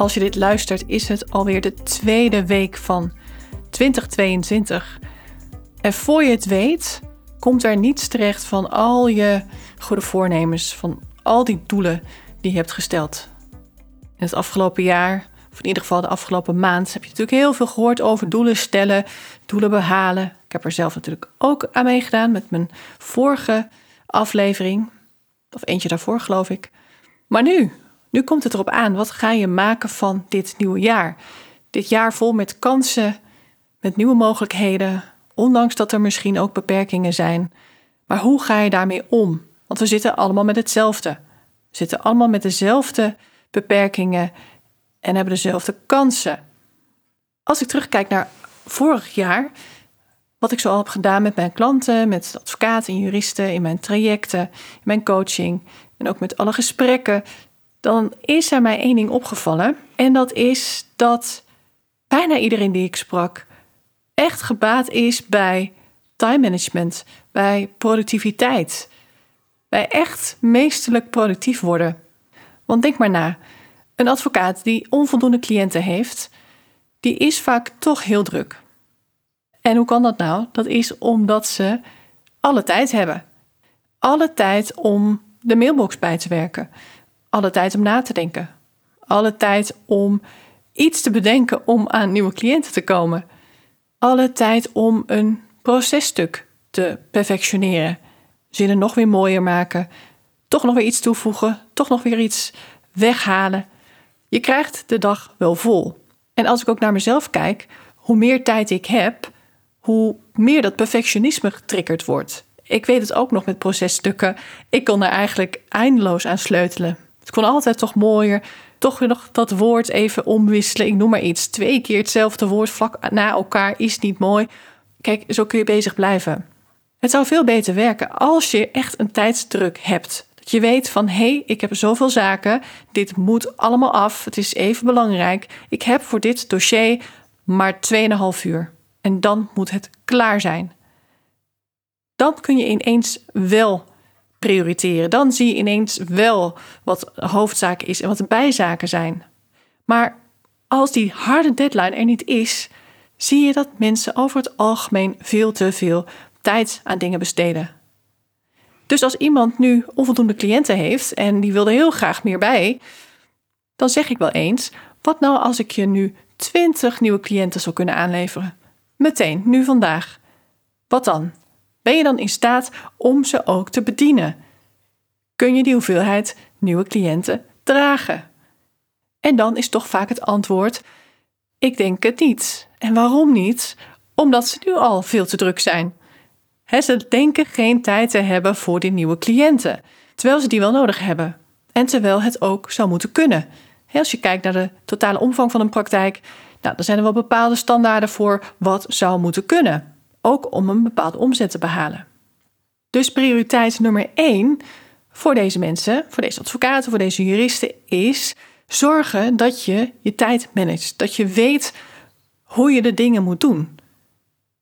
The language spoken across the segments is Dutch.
Als je dit luistert, is het alweer de tweede week van 2022. En voor je het weet, komt er niets terecht van al je goede voornemens, van al die doelen die je hebt gesteld. In het afgelopen jaar, of in ieder geval de afgelopen maand, heb je natuurlijk heel veel gehoord over doelen stellen, doelen behalen. Ik heb er zelf natuurlijk ook aan meegedaan met mijn vorige aflevering, of eentje daarvoor geloof ik. Maar nu, nu komt het erop aan, wat ga je maken van dit nieuwe jaar? Dit jaar vol met kansen, met nieuwe mogelijkheden, ondanks dat er misschien ook beperkingen zijn. Maar hoe ga je daarmee om? Want we zitten allemaal met hetzelfde. We zitten allemaal met dezelfde beperkingen en hebben dezelfde kansen. Als ik terugkijk naar vorig jaar, wat ik zo al heb gedaan met mijn klanten, met advocaten en juristen, in mijn trajecten, in mijn coaching en ook met alle gesprekken, dan is er mij één ding opgevallen. En dat is dat bijna iedereen die ik sprak echt gebaat is bij time management, bij productiviteit. Bij echt meesterlijk productief worden. Want denk maar na, een advocaat die onvoldoende cliënten heeft, die is vaak toch heel druk. En hoe kan dat nou? Dat is omdat ze alle tijd hebben. Alle tijd om de mailbox bij te werken. Alle tijd om na te denken. Alle tijd om iets te bedenken om aan nieuwe cliënten te komen. Alle tijd om een processtuk te perfectioneren. Zinnen nog weer mooier maken. Toch nog weer iets toevoegen. Toch nog weer iets weghalen. Je krijgt de dag wel vol. En als ik ook naar mezelf kijk, hoe meer tijd ik heb, hoe meer dat perfectionisme getriggerd wordt. Ik weet het ook nog met processtukken. Ik kon er eigenlijk eindeloos aan sleutelen. Het kon altijd toch mooier. Toch nog dat woord even omwisselen. Ik noem maar iets. Twee keer hetzelfde woord vlak na elkaar is niet mooi. Kijk, zo kun je bezig blijven. Het zou veel beter werken als je echt een tijdsdruk hebt. Dat je weet van hé, hey, ik heb zoveel zaken. Dit moet allemaal af. Het is even belangrijk. Ik heb voor dit dossier maar 2,5 uur. En dan moet het klaar zijn. Dan kun je ineens wel prioriteren. Dan zie je ineens wel wat hoofdzaken is en wat de bijzaken zijn. Maar als die harde deadline er niet is, zie je dat mensen over het algemeen veel te veel tijd aan dingen besteden. Dus als iemand nu onvoldoende cliënten heeft en die wil er heel graag meer bij, dan zeg ik wel eens: wat nou als ik je nu 20 nieuwe cliënten zou kunnen aanleveren? Meteen, nu vandaag. Wat dan? Ben je dan in staat om ze ook te bedienen? Kun je die hoeveelheid nieuwe cliënten dragen? En dan is toch vaak het antwoord: ik denk het niet. En waarom niet? Omdat ze nu al veel te druk zijn. ze denken geen tijd te hebben voor die nieuwe cliënten, terwijl ze die wel nodig hebben. En terwijl het ook zou moeten kunnen. als je kijkt naar de totale omvang van een praktijk, nou, dan zijn er wel bepaalde standaarden voor wat zou moeten kunnen ook om een bepaalde omzet te behalen. Dus prioriteit nummer één voor deze mensen, voor deze advocaten, voor deze juristen, is zorgen dat je je tijd managt. Dat je weet hoe je de dingen moet doen.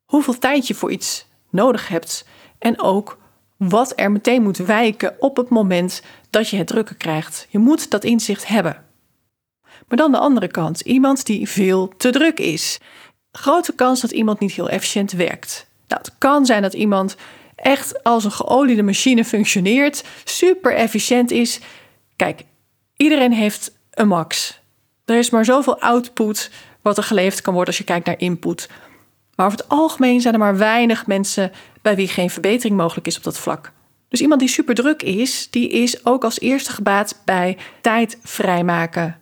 Hoeveel tijd je voor iets nodig hebt. En ook wat er meteen moet wijken op het moment dat je het drukken krijgt. Je moet dat inzicht hebben. Maar dan de andere kant, iemand die veel te druk is grote kans dat iemand niet heel efficiënt werkt. Nou, het kan zijn dat iemand echt als een geoliede machine functioneert, super efficiënt is. Kijk, iedereen heeft een max. Er is maar zoveel output wat er geleverd kan worden als je kijkt naar input. Maar over het algemeen zijn er maar weinig mensen bij wie geen verbetering mogelijk is op dat vlak. Dus iemand die super druk is, die is ook als eerste gebaat bij tijd vrijmaken.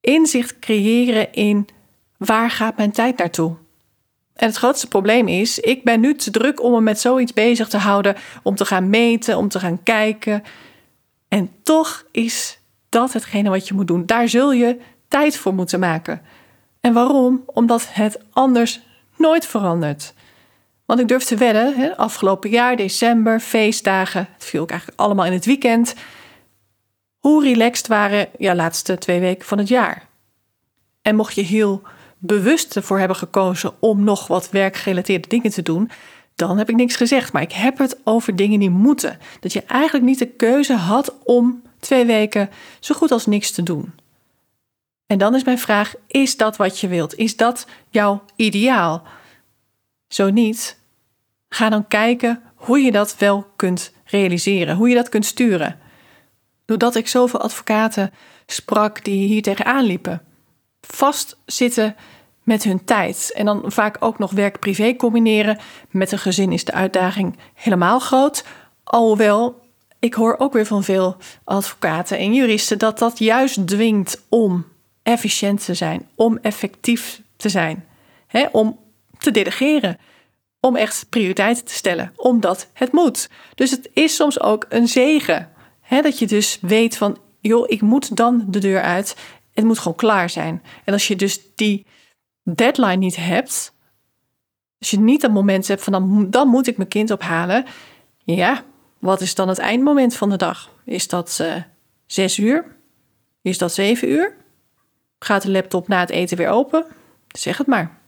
Inzicht creëren in waar gaat mijn tijd naartoe? En het grootste probleem is, ik ben nu te druk om me met zoiets bezig te houden, om te gaan meten, om te gaan kijken. En toch is dat hetgene wat je moet doen. Daar zul je tijd voor moeten maken. En waarom? Omdat het anders nooit verandert. Want ik durf te wedden, hè, afgelopen jaar, december, feestdagen, het viel ook eigenlijk allemaal in het weekend. Hoe relaxed waren ja, laatste twee weken van het jaar? En mocht je heel bewust ervoor hebben gekozen om nog wat werkgerelateerde dingen te doen, dan heb ik niks gezegd. Maar ik heb het over dingen die moeten. Dat je eigenlijk niet de keuze had om twee weken zo goed als niks te doen. En dan is mijn vraag: is dat wat je wilt? Is dat jouw ideaal? Zo niet, ga dan kijken hoe je dat wel kunt realiseren, hoe je dat kunt sturen. Doordat ik zoveel advocaten sprak die hier tegenaan liepen. Vastzitten met hun tijd. En dan vaak ook nog werk-privé combineren. Met een gezin is de uitdaging helemaal groot. Alhoewel, ik hoor ook weer van veel advocaten en juristen dat dat juist dwingt om efficiënt te zijn, om effectief te zijn, hè, om te delegeren, om echt prioriteiten te stellen, omdat het moet. Dus het is soms ook een zegen hè, dat je dus weet van, joh, ik moet dan de deur uit. Het moet gewoon klaar zijn. En als je dus die deadline niet hebt, als je niet dat moment hebt van dan, dan moet ik mijn kind ophalen, ja, wat is dan het eindmoment van de dag? Is dat uh, zes uur? Is dat zeven uur? Gaat de laptop na het eten weer open? Zeg het maar.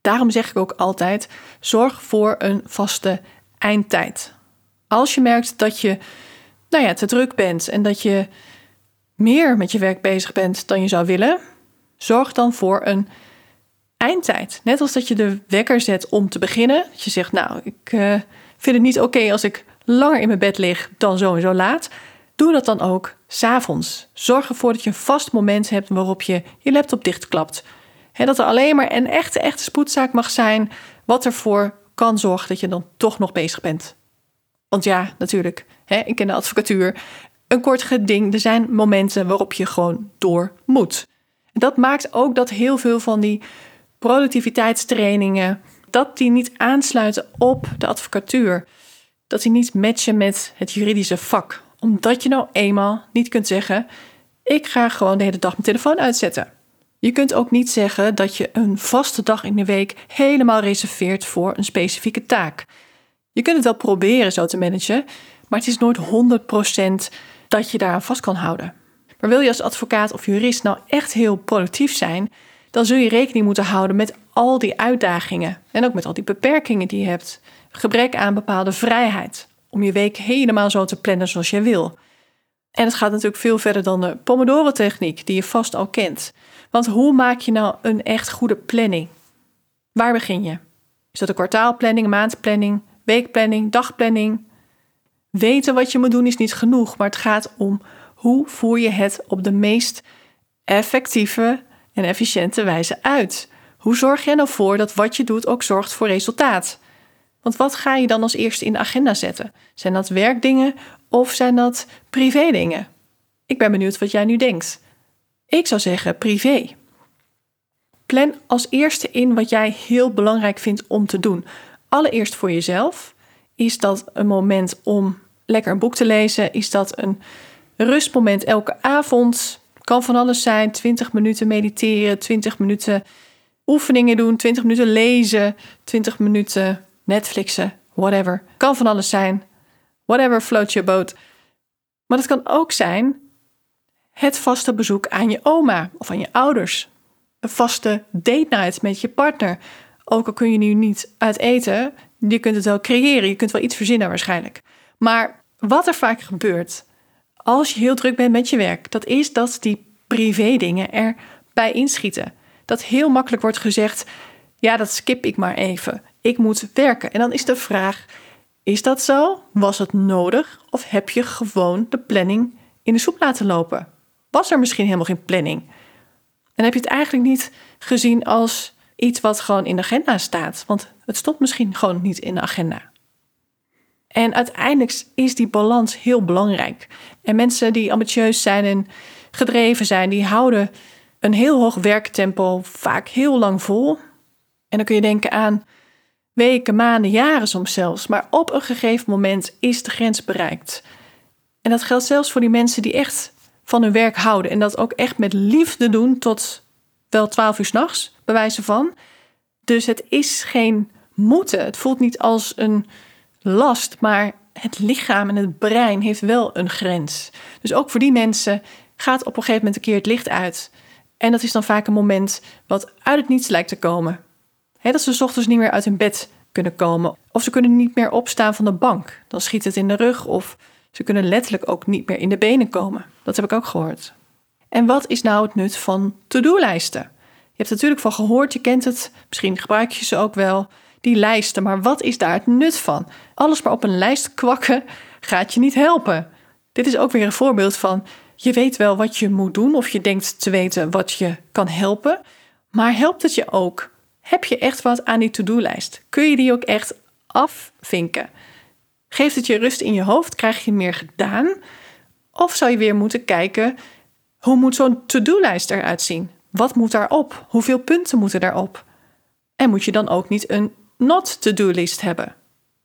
Daarom zeg ik ook altijd: zorg voor een vaste eindtijd. Als je merkt dat je nou ja, te druk bent en dat je meer met je werk bezig bent dan je zou willen, zorg dan voor een eindtijd. Net als dat je de wekker zet om te beginnen. Dat je zegt, nou, ik uh, vind het niet oké als ik langer in mijn bed lig dan en zo laat. Doe dat dan ook s'avonds. Zorg ervoor dat je een vast moment hebt waarop je je laptop dichtklapt. He, dat er alleen maar een echte, echte spoedzaak mag zijn, wat ervoor kan zorgen dat je dan toch nog bezig bent. Want ja, natuurlijk, ik ken de advocatuur. Een kort geding, er zijn momenten waarop je gewoon door moet. dat maakt ook dat heel veel van die productiviteitstrainingen, dat die niet aansluiten op de advocatuur. Dat die niet matchen met het juridische vak. Omdat je nou eenmaal niet kunt zeggen: ik ga gewoon de hele dag mijn telefoon uitzetten. Je kunt ook niet zeggen dat je een vaste dag in de week helemaal reserveert voor een specifieke taak. Je kunt het wel proberen zo te managen, maar het is nooit 100% dat je daaraan vast kan houden. Maar wil je als advocaat of jurist nou echt heel productief zijn, dan zul je rekening moeten houden met al die uitdagingen en ook met al die beperkingen die je hebt. Gebrek aan bepaalde vrijheid om je week helemaal zo te plannen zoals jij wil. En het gaat natuurlijk veel verder dan de Pomodoro-techniek, die je vast al kent. Want hoe maak je nou een echt goede planning? Waar begin je? Is dat een kwartaalplanning, maandplanning, weekplanning, dagplanning? Weten wat je moet doen is niet genoeg, maar het gaat om hoe voer je het op de meest effectieve en efficiënte wijze uit. Hoe zorg je nou voor dat wat je doet ook zorgt voor resultaat? Want wat ga je dan als eerste in de agenda zetten? Zijn dat werkdingen of zijn dat privédingen? Ik ben benieuwd wat jij nu denkt. Ik zou zeggen privé. Plan als eerste in wat jij heel belangrijk vindt om te doen. Allereerst voor jezelf. Is dat een moment om lekker een boek te lezen? Is dat een rustmoment elke avond? Kan van alles zijn. 20 minuten mediteren, 20 minuten oefeningen doen, 20 minuten lezen, 20 minuten Netflixen, whatever. Kan van alles zijn. Whatever floats your boat. Maar het kan ook zijn het vaste bezoek aan je oma of aan je ouders. Een vaste date night met je partner. Ook al kun je nu niet uit eten, je kunt het wel creëren. Je kunt wel iets verzinnen waarschijnlijk. Maar wat er vaak gebeurt als je heel druk bent met je werk, dat is dat die privé dingen erbij inschieten. Dat heel makkelijk wordt gezegd, ja, dat skip ik maar even. Ik moet werken. En dan is de vraag, is dat zo? Was het nodig? Of heb je gewoon de planning in de soep laten lopen? Was er misschien helemaal geen planning? En heb je het eigenlijk niet gezien als iets wat gewoon in de agenda staat? Want het stond misschien gewoon niet in de agenda. En uiteindelijk is die balans heel belangrijk. En mensen die ambitieus zijn en gedreven zijn, die houden een heel hoog werktempo vaak heel lang vol. En dan kun je denken aan weken, maanden, jaren soms zelfs. Maar op een gegeven moment is de grens bereikt. En dat geldt zelfs voor die mensen die echt van hun werk houden. En dat ook echt met liefde doen tot wel twaalf uur s'nachts, bij wijze van. Dus het is geen moeten. Het voelt niet als een last, maar het lichaam en het brein heeft wel een grens. Dus ook voor die mensen gaat op een gegeven moment een keer het licht uit. En dat is dan vaak een moment wat uit het niets lijkt te komen. dat ze s ochtends niet meer uit hun bed kunnen komen. Of ze kunnen niet meer opstaan van de bank. Dan schiet het in de rug. Of ze kunnen letterlijk ook niet meer in de benen komen. Dat heb ik ook gehoord. En wat is nou het nut van to-do-lijsten? Je hebt natuurlijk van gehoord, je kent het. Misschien gebruik je ze ook wel die lijsten. Maar wat is daar het nut van? Alles maar op een lijst kwakken gaat je niet helpen. Dit is ook weer een voorbeeld van je weet wel wat je moet doen of je denkt te weten wat je kan helpen. Maar helpt het je ook? Heb je echt wat aan die to-do-lijst? Kun je die ook echt afvinken? Geeft het je rust in je hoofd? Krijg je meer gedaan? Of zou je weer moeten kijken, hoe moet zo'n to-do-lijst eruit zien? Wat moet daarop? Hoeveel punten moeten daarop? En moet je dan ook niet een not to-do list hebben?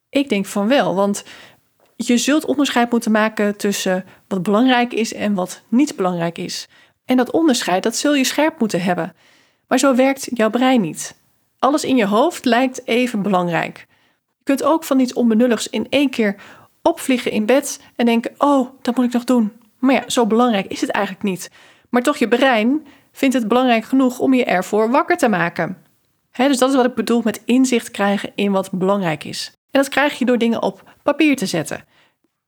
Ik denk van wel, want je zult onderscheid moeten maken tussen wat belangrijk is en wat niet belangrijk is. En dat onderscheid, dat zul je scherp moeten hebben. Maar zo werkt jouw brein niet. Alles in je hoofd lijkt even belangrijk. Je kunt ook van iets onbenulligs in één keer opvliegen in bed en denken: Oh, dat moet ik nog doen. Maar ja, zo belangrijk is het eigenlijk niet. Maar toch, je brein vindt het belangrijk genoeg om je ervoor wakker te maken dus dat is wat ik bedoel met inzicht krijgen in wat belangrijk is. En dat krijg je door dingen op papier te zetten.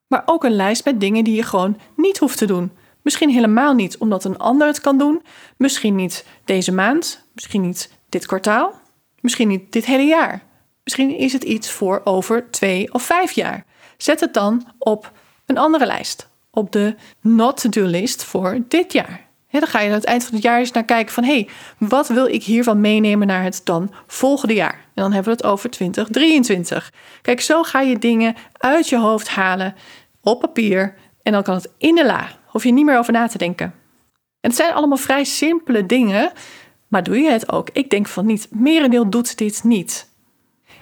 Maar ook een lijst met dingen die je gewoon niet hoeft te doen. Misschien helemaal niet omdat een ander het kan doen. Misschien niet deze maand. Misschien niet dit kwartaal. Misschien niet dit hele jaar. Misschien is het iets voor over twee of vijf jaar. Zet het dan op een andere lijst. Op de not-to-do-list voor dit jaar dan ga je aan het eind van het jaar eens naar kijken van... hé, hey, wat wil ik hiervan meenemen naar het dan volgende jaar? En dan hebben we het over 2023. Kijk, zo ga je dingen uit je hoofd halen op papier... en dan kan het in de la. Hoef je niet meer over na te denken. En het zijn allemaal vrij simpele dingen... maar doe je het ook? Ik denk van niet. Merendeel doet dit niet.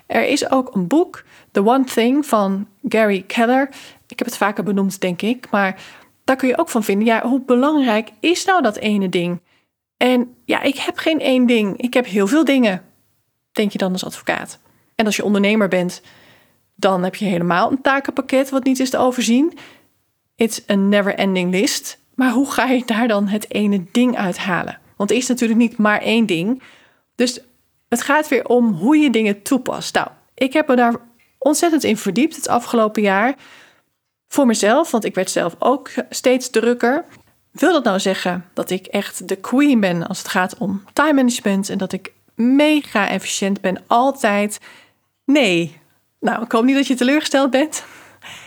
Er is ook een boek, The One Thing, van Gary Keller... Ik heb het vaker benoemd, denk ik, maar daar kun je ook van vinden, ja, hoe belangrijk is nou dat ene ding? En ja, ik heb geen één ding, ik heb heel veel dingen, denk je dan als advocaat. En als je ondernemer bent, dan heb je helemaal een takenpakket wat niet is te overzien. It's a never ending list. Maar hoe ga je daar dan het ene ding uithalen? Want er is natuurlijk niet maar één ding. Dus het gaat weer om hoe je dingen toepast. Nou, ik heb me daar ontzettend in verdiept het afgelopen jaar voor mezelf, want ik werd zelf ook steeds drukker. Wil dat nou zeggen dat ik echt de queen ben als het gaat om time management en dat ik mega efficiënt ben altijd? Nee. Nou, ik hoop niet dat je teleurgesteld bent.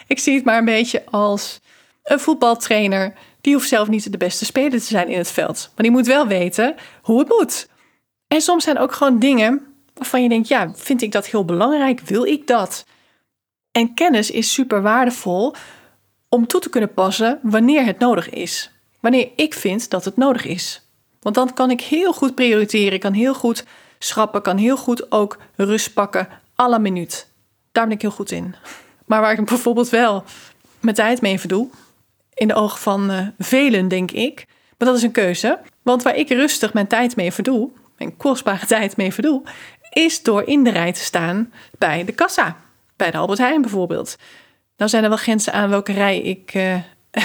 Ik zie het maar een beetje als een voetbaltrainer. Die hoeft zelf niet de beste speler te zijn in het veld. Maar die moet wel weten hoe het moet. En soms zijn ook gewoon dingen waarvan je denkt: ja, vind ik dat heel belangrijk? Wil ik dat? En kennis is super waardevol om toe te kunnen passen wanneer het nodig is. Wanneer ik vind dat het nodig is. Want dan kan ik heel goed prioriteren, kan heel goed schrappen, kan heel goed ook rust pakken, alle minuut. Daar ben ik heel goed in. Maar waar ik bijvoorbeeld wel mijn tijd mee verdoe, in de ogen van uh, velen denk ik, maar dat is een keuze. Want waar ik rustig mijn tijd mee verdoe, mijn kostbare tijd mee verdoe, is door in de rij te staan bij de kassa bij de Albert Heijn bijvoorbeeld. Nou zijn er wel grenzen aan welke rij ik uh,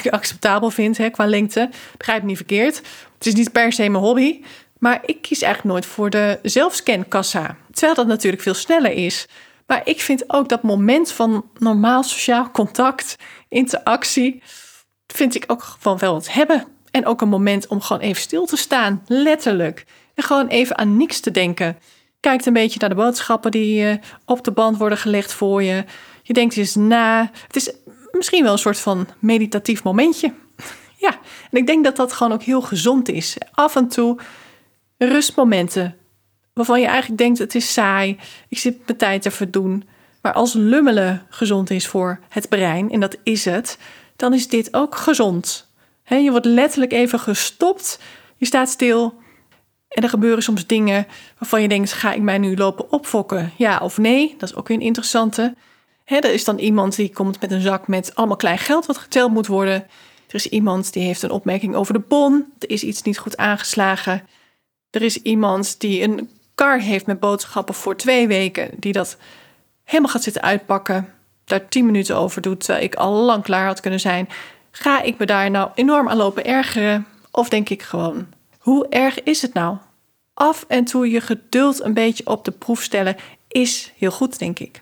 acceptabel vind hè, qua lengte. Begrijp me niet verkeerd. Het is niet per se mijn hobby. Maar ik kies eigenlijk nooit voor de zelfscankassa. Terwijl dat natuurlijk veel sneller is. Maar ik vind ook dat moment van normaal sociaal contact, interactie, vind ik ook gewoon wel wat hebben. En ook een moment om gewoon even stil te staan, letterlijk. En gewoon even aan niks te denken kijkt een beetje naar de boodschappen die uh, op de band worden gelegd voor je. Je denkt eens na. Het is misschien wel een soort van meditatief momentje. ja, en ik denk dat dat gewoon ook heel gezond is. Af en toe rustmomenten waarvan je eigenlijk denkt: het is saai, ik zit mijn tijd te verdoen. Maar als lummelen gezond is voor het brein, en dat is het, dan is dit ook gezond. je wordt letterlijk even gestopt. Je staat stil. En er gebeuren soms dingen waarvan je denkt: ga ik mij nu lopen opfokken? Ja of nee? Dat is ook weer een interessante. Hè, er is dan iemand die komt met een zak met allemaal klein geld wat geteld moet worden. Er is iemand die heeft een opmerking over de bon. Er is iets niet goed aangeslagen. Er is iemand die een kar heeft met boodschappen voor twee weken, die dat helemaal gaat zitten uitpakken, daar tien minuten over doet, terwijl ik al lang klaar had kunnen zijn. Ga ik me daar nou enorm aan lopen ergeren? Of denk ik gewoon, hoe erg is het nou? Af en toe je geduld een beetje op de proef stellen is heel goed, denk ik.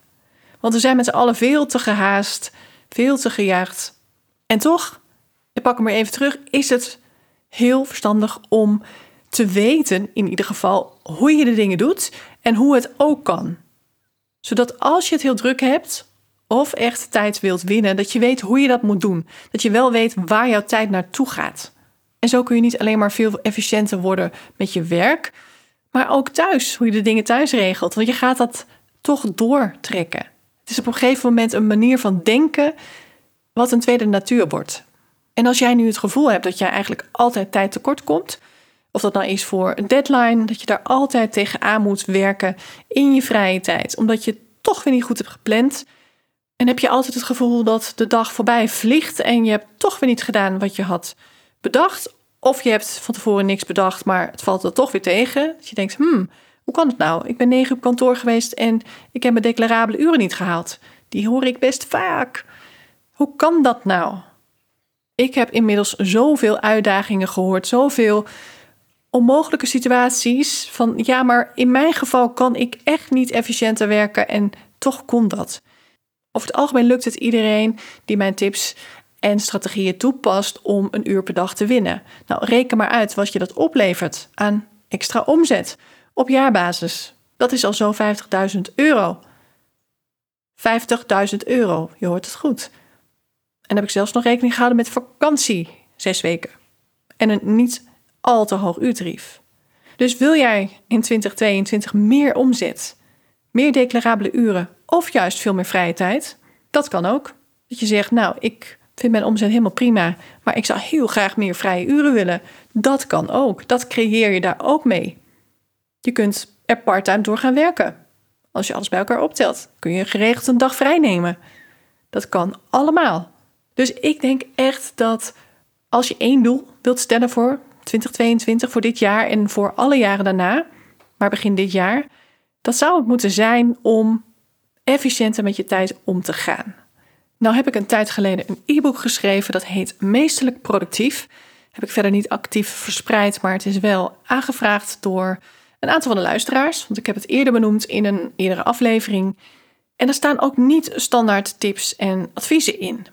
Want we zijn met z'n allen veel te gehaast, veel te gejaagd. En toch, ik pak hem weer even terug, is het heel verstandig om te weten, in ieder geval, hoe je de dingen doet en hoe het ook kan. Zodat als je het heel druk hebt of echt tijd wilt winnen, dat je weet hoe je dat moet doen. Dat je wel weet waar jouw tijd naartoe gaat. En zo kun je niet alleen maar veel efficiënter worden met je werk, maar ook thuis, hoe je de dingen thuis regelt. Want je gaat dat toch doortrekken. Het is op een gegeven moment een manier van denken wat een tweede natuur wordt. En als jij nu het gevoel hebt dat jij eigenlijk altijd tijd tekort komt, of dat nou is voor een deadline, dat je daar altijd tegenaan moet werken in je vrije tijd, omdat je toch weer niet goed hebt gepland. En heb je altijd het gevoel dat de dag voorbij vliegt en je hebt toch weer niet gedaan wat je had bedacht. Of je hebt van tevoren niks bedacht, maar het valt er toch weer tegen. Dat je denkt, hmm, hoe kan het nou? Ik ben negen uur op kantoor geweest en ik heb mijn declarabele uren niet gehaald. Die hoor ik best vaak. Hoe kan dat nou? Ik heb inmiddels zoveel uitdagingen gehoord, zoveel onmogelijke situaties van ja, maar in mijn geval kan ik echt niet efficiënter werken en toch kon dat. Over het algemeen lukt het iedereen die mijn tips en strategieën toepast om een uur per dag te winnen. Nou, reken maar uit wat je dat oplevert aan extra omzet op jaarbasis. Dat is al zo'n 50.000 euro. 50.000 euro, je hoort het goed. En heb ik zelfs nog rekening gehouden met vakantie, zes weken. En een niet al te hoog uurtarief. Dus wil jij in 2022 meer omzet, meer declarabele uren of juist veel meer vrije tijd? Dat kan ook. Dat je zegt, nou, ik vind mijn omzet helemaal prima, maar ik zou heel graag meer vrije uren willen. Dat kan ook. Dat creëer je daar ook mee. Je kunt er parttime door gaan werken. Als je alles bij elkaar optelt, kun je geregeld een dag vrij nemen. Dat kan allemaal. Dus ik denk echt dat als je één doel wilt stellen voor 2022, voor dit jaar en voor alle jaren daarna, maar begin dit jaar, dat zou het moeten zijn om efficiënter met je tijd om te gaan. Nou heb ik een tijd geleden een e-book geschreven dat heet Meestelijk Productief. Heb ik verder niet actief verspreid, maar het is wel aangevraagd door een aantal van de luisteraars, want ik heb het eerder benoemd in een eerdere aflevering. En er staan ook niet standaard tips en adviezen in.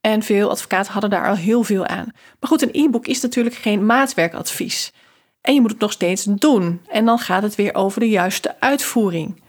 En veel advocaten hadden daar al heel veel aan. Maar goed, een e-book is natuurlijk geen maatwerkadvies. En je moet het nog steeds doen. En dan gaat het weer over de juiste uitvoering.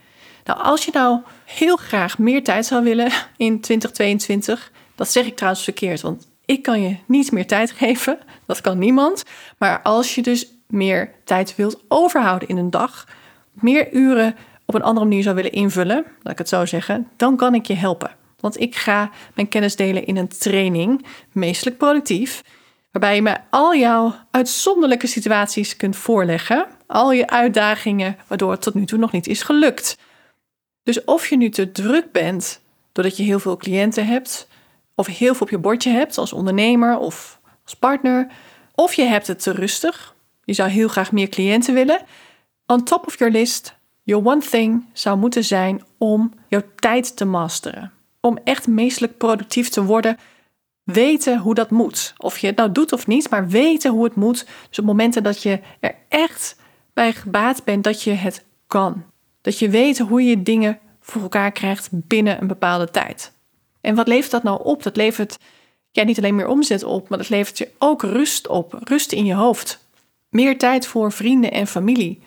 Nou, als je nou heel graag meer tijd zou willen in 2022, dat zeg ik trouwens verkeerd, want ik kan je niet meer tijd geven. Dat kan niemand. Maar als je dus meer tijd wilt overhouden in een dag, meer uren op een andere manier zou willen invullen, laat ik het zo zeggen, dan kan ik je helpen. Want ik ga mijn kennis delen in een training, meestelijk productief, waarbij je me al jouw uitzonderlijke situaties kunt voorleggen, al je uitdagingen waardoor het tot nu toe nog niet is gelukt. Dus of je nu te druk bent doordat je heel veel cliënten hebt, of heel veel op je bordje hebt als ondernemer of als partner, of je hebt het te rustig, je zou heel graag meer cliënten willen. On top of your list, your one thing zou moeten zijn om jouw tijd te masteren. Om echt meestelijk productief te worden, weten hoe dat moet. Of je het nou doet of niet, maar weten hoe het moet. Dus op momenten dat je er echt bij gebaat bent dat je het kan. Dat je weet hoe je dingen voor elkaar krijgt binnen een bepaalde tijd. En wat levert dat nou op? Dat levert ja, niet alleen meer omzet op, maar dat levert je ook rust op. Rust in je hoofd. Meer tijd voor vrienden en familie.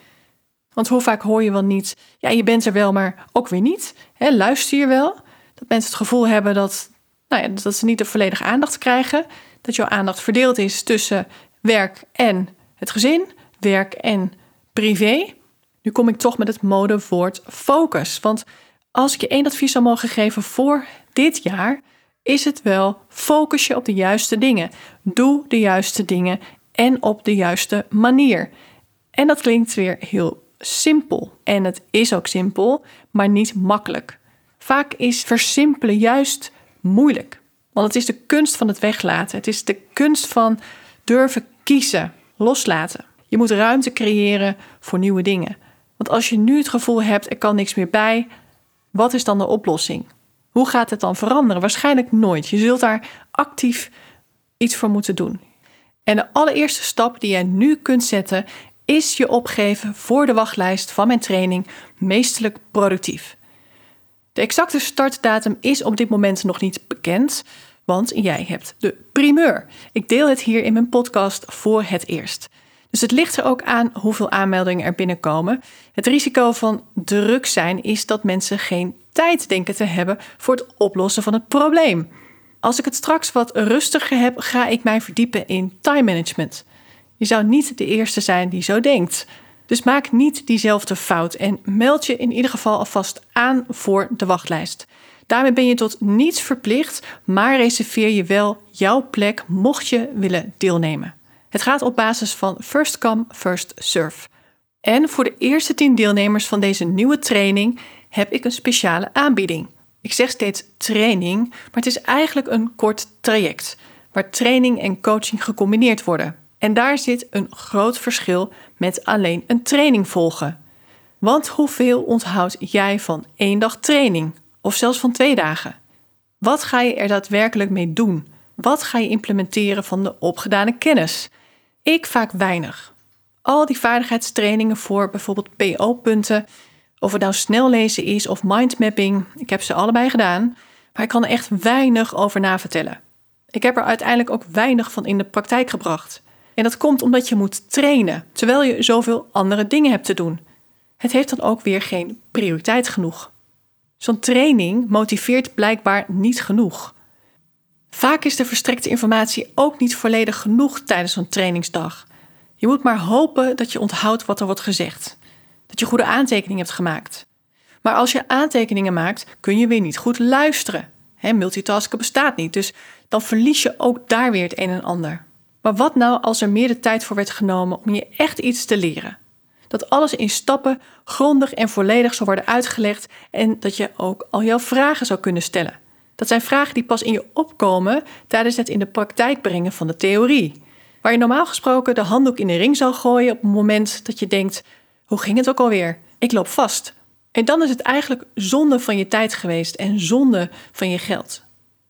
Want hoe vaak hoor je wel niet, ja, je bent er wel, maar ook weer niet. Hè, luister je wel? Dat mensen het gevoel hebben dat, nou ja, dat ze niet de volledige aandacht krijgen. Dat jouw aandacht verdeeld is tussen werk en het gezin, werk en privé. Nu kom ik toch met het modewoord focus. Want als ik je één advies zou mogen geven voor dit jaar, is het wel focus je op de juiste dingen. Doe de juiste dingen en op de juiste manier. En dat klinkt weer heel simpel. En het is ook simpel, maar niet makkelijk. Vaak is versimpelen juist moeilijk. Want het is de kunst van het weglaten. Het is de kunst van durven kiezen, loslaten. Je moet ruimte creëren voor nieuwe dingen. Want als je nu het gevoel hebt, er kan niks meer bij, wat is dan de oplossing? Hoe gaat het dan veranderen? Waarschijnlijk nooit. Je zult daar actief iets voor moeten doen. En de allereerste stap die je nu kunt zetten, is je opgeven voor de wachtlijst van mijn training Meestelijk Productief. De exacte startdatum is op dit moment nog niet bekend, want jij hebt de primeur. Ik deel het hier in mijn podcast voor het eerst. Dus het ligt er ook aan hoeveel aanmeldingen er binnenkomen. Het risico van druk zijn is dat mensen geen tijd denken te hebben voor het oplossen van het probleem. Als ik het straks wat rustiger heb, ga ik mij verdiepen in time management. Je zou niet de eerste zijn die zo denkt. Dus maak niet diezelfde fout en meld je in ieder geval alvast aan voor de wachtlijst. Daarmee ben je tot niets verplicht, maar reserveer je wel jouw plek mocht je willen deelnemen. Het gaat op basis van first come, first serve. En voor de eerste 10 deelnemers van deze nieuwe training heb ik een speciale aanbieding. Ik zeg steeds training, maar het is eigenlijk een kort traject waar training en coaching gecombineerd worden. En daar zit een groot verschil met alleen een training volgen. Want hoeveel onthoud jij van één dag training of zelfs van twee dagen? Wat ga je er daadwerkelijk mee doen? Wat ga je implementeren van de opgedane kennis? Ik vaak weinig. Al die vaardigheidstrainingen voor bijvoorbeeld PO-punten, of het nou snel lezen is of mindmapping, ik heb ze allebei gedaan, maar ik kan er echt weinig over navertellen. Ik heb er uiteindelijk ook weinig van in de praktijk gebracht. En dat komt omdat je moet trainen, terwijl je zoveel andere dingen hebt te doen. Het heeft dan ook weer geen prioriteit genoeg. Zo'n training motiveert blijkbaar niet genoeg. Vaak is de verstrekte informatie ook niet volledig genoeg tijdens zo'n trainingsdag. Je moet maar hopen dat je onthoudt wat er wordt gezegd. Dat je goede aantekeningen hebt gemaakt. Maar als je aantekeningen maakt, kun je weer niet goed luisteren. Multitasken bestaat niet, dus dan verlies je ook daar weer het een en ander. Maar wat nou als er meer de tijd voor werd genomen om je echt iets te leren? Dat alles in stappen grondig en volledig zou worden uitgelegd en dat je ook al jouw vragen zou kunnen stellen. Dat zijn vragen die pas in je opkomen tijdens het in de praktijk brengen van de theorie. Waar je normaal gesproken de handdoek in de ring zou gooien op het moment dat je denkt: hoe ging het ook alweer? Ik loop vast. En dan is het eigenlijk zonde van je tijd geweest en zonde van je geld.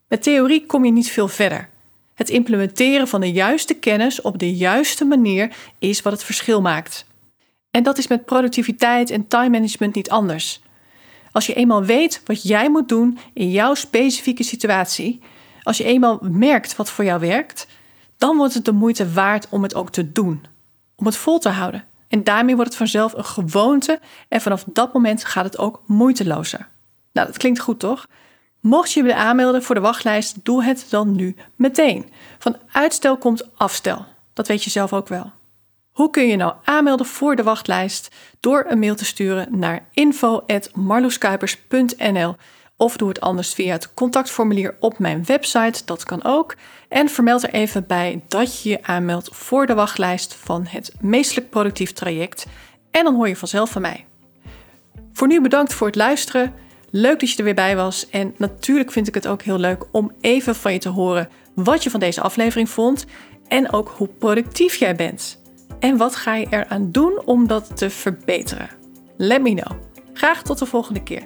Met theorie kom je niet veel verder. Het implementeren van de juiste kennis op de juiste manier is wat het verschil maakt. En dat is met productiviteit en time management niet anders. Als je eenmaal weet wat jij moet doen in jouw specifieke situatie, als je eenmaal merkt wat voor jou werkt, dan wordt het de moeite waard om het ook te doen, om het vol te houden. En daarmee wordt het vanzelf een gewoonte en vanaf dat moment gaat het ook moeitelozer. Nou, dat klinkt goed toch? Mocht je je willen aanmelden voor de wachtlijst, doe het dan nu meteen. Van uitstel komt afstel. Dat weet je zelf ook wel. Hoe kun je nou aanmelden voor de wachtlijst? Door een mail te sturen naar info.marloeskuipers.nl of doe het anders via het contactformulier op mijn website, dat kan ook. En vermeld er even bij dat je je aanmeldt voor de wachtlijst van het Meestelijk Productief Traject. En dan hoor je vanzelf van mij. Voor nu bedankt voor het luisteren. Leuk dat je er weer bij was. En natuurlijk vind ik het ook heel leuk om even van je te horen wat je van deze aflevering vond. En ook hoe productief jij bent. En wat ga je eraan doen om dat te verbeteren? Let me know. Graag tot de volgende keer.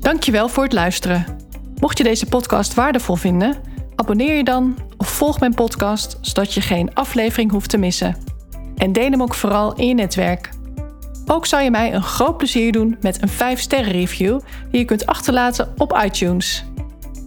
Dankjewel voor het luisteren. Mocht je deze podcast waardevol vinden, abonneer je dan of volg mijn podcast zodat je geen aflevering hoeft te missen. En deel hem ook vooral in je netwerk. Ook zou je mij een groot plezier doen met een 5-sterren review die je kunt achterlaten op iTunes.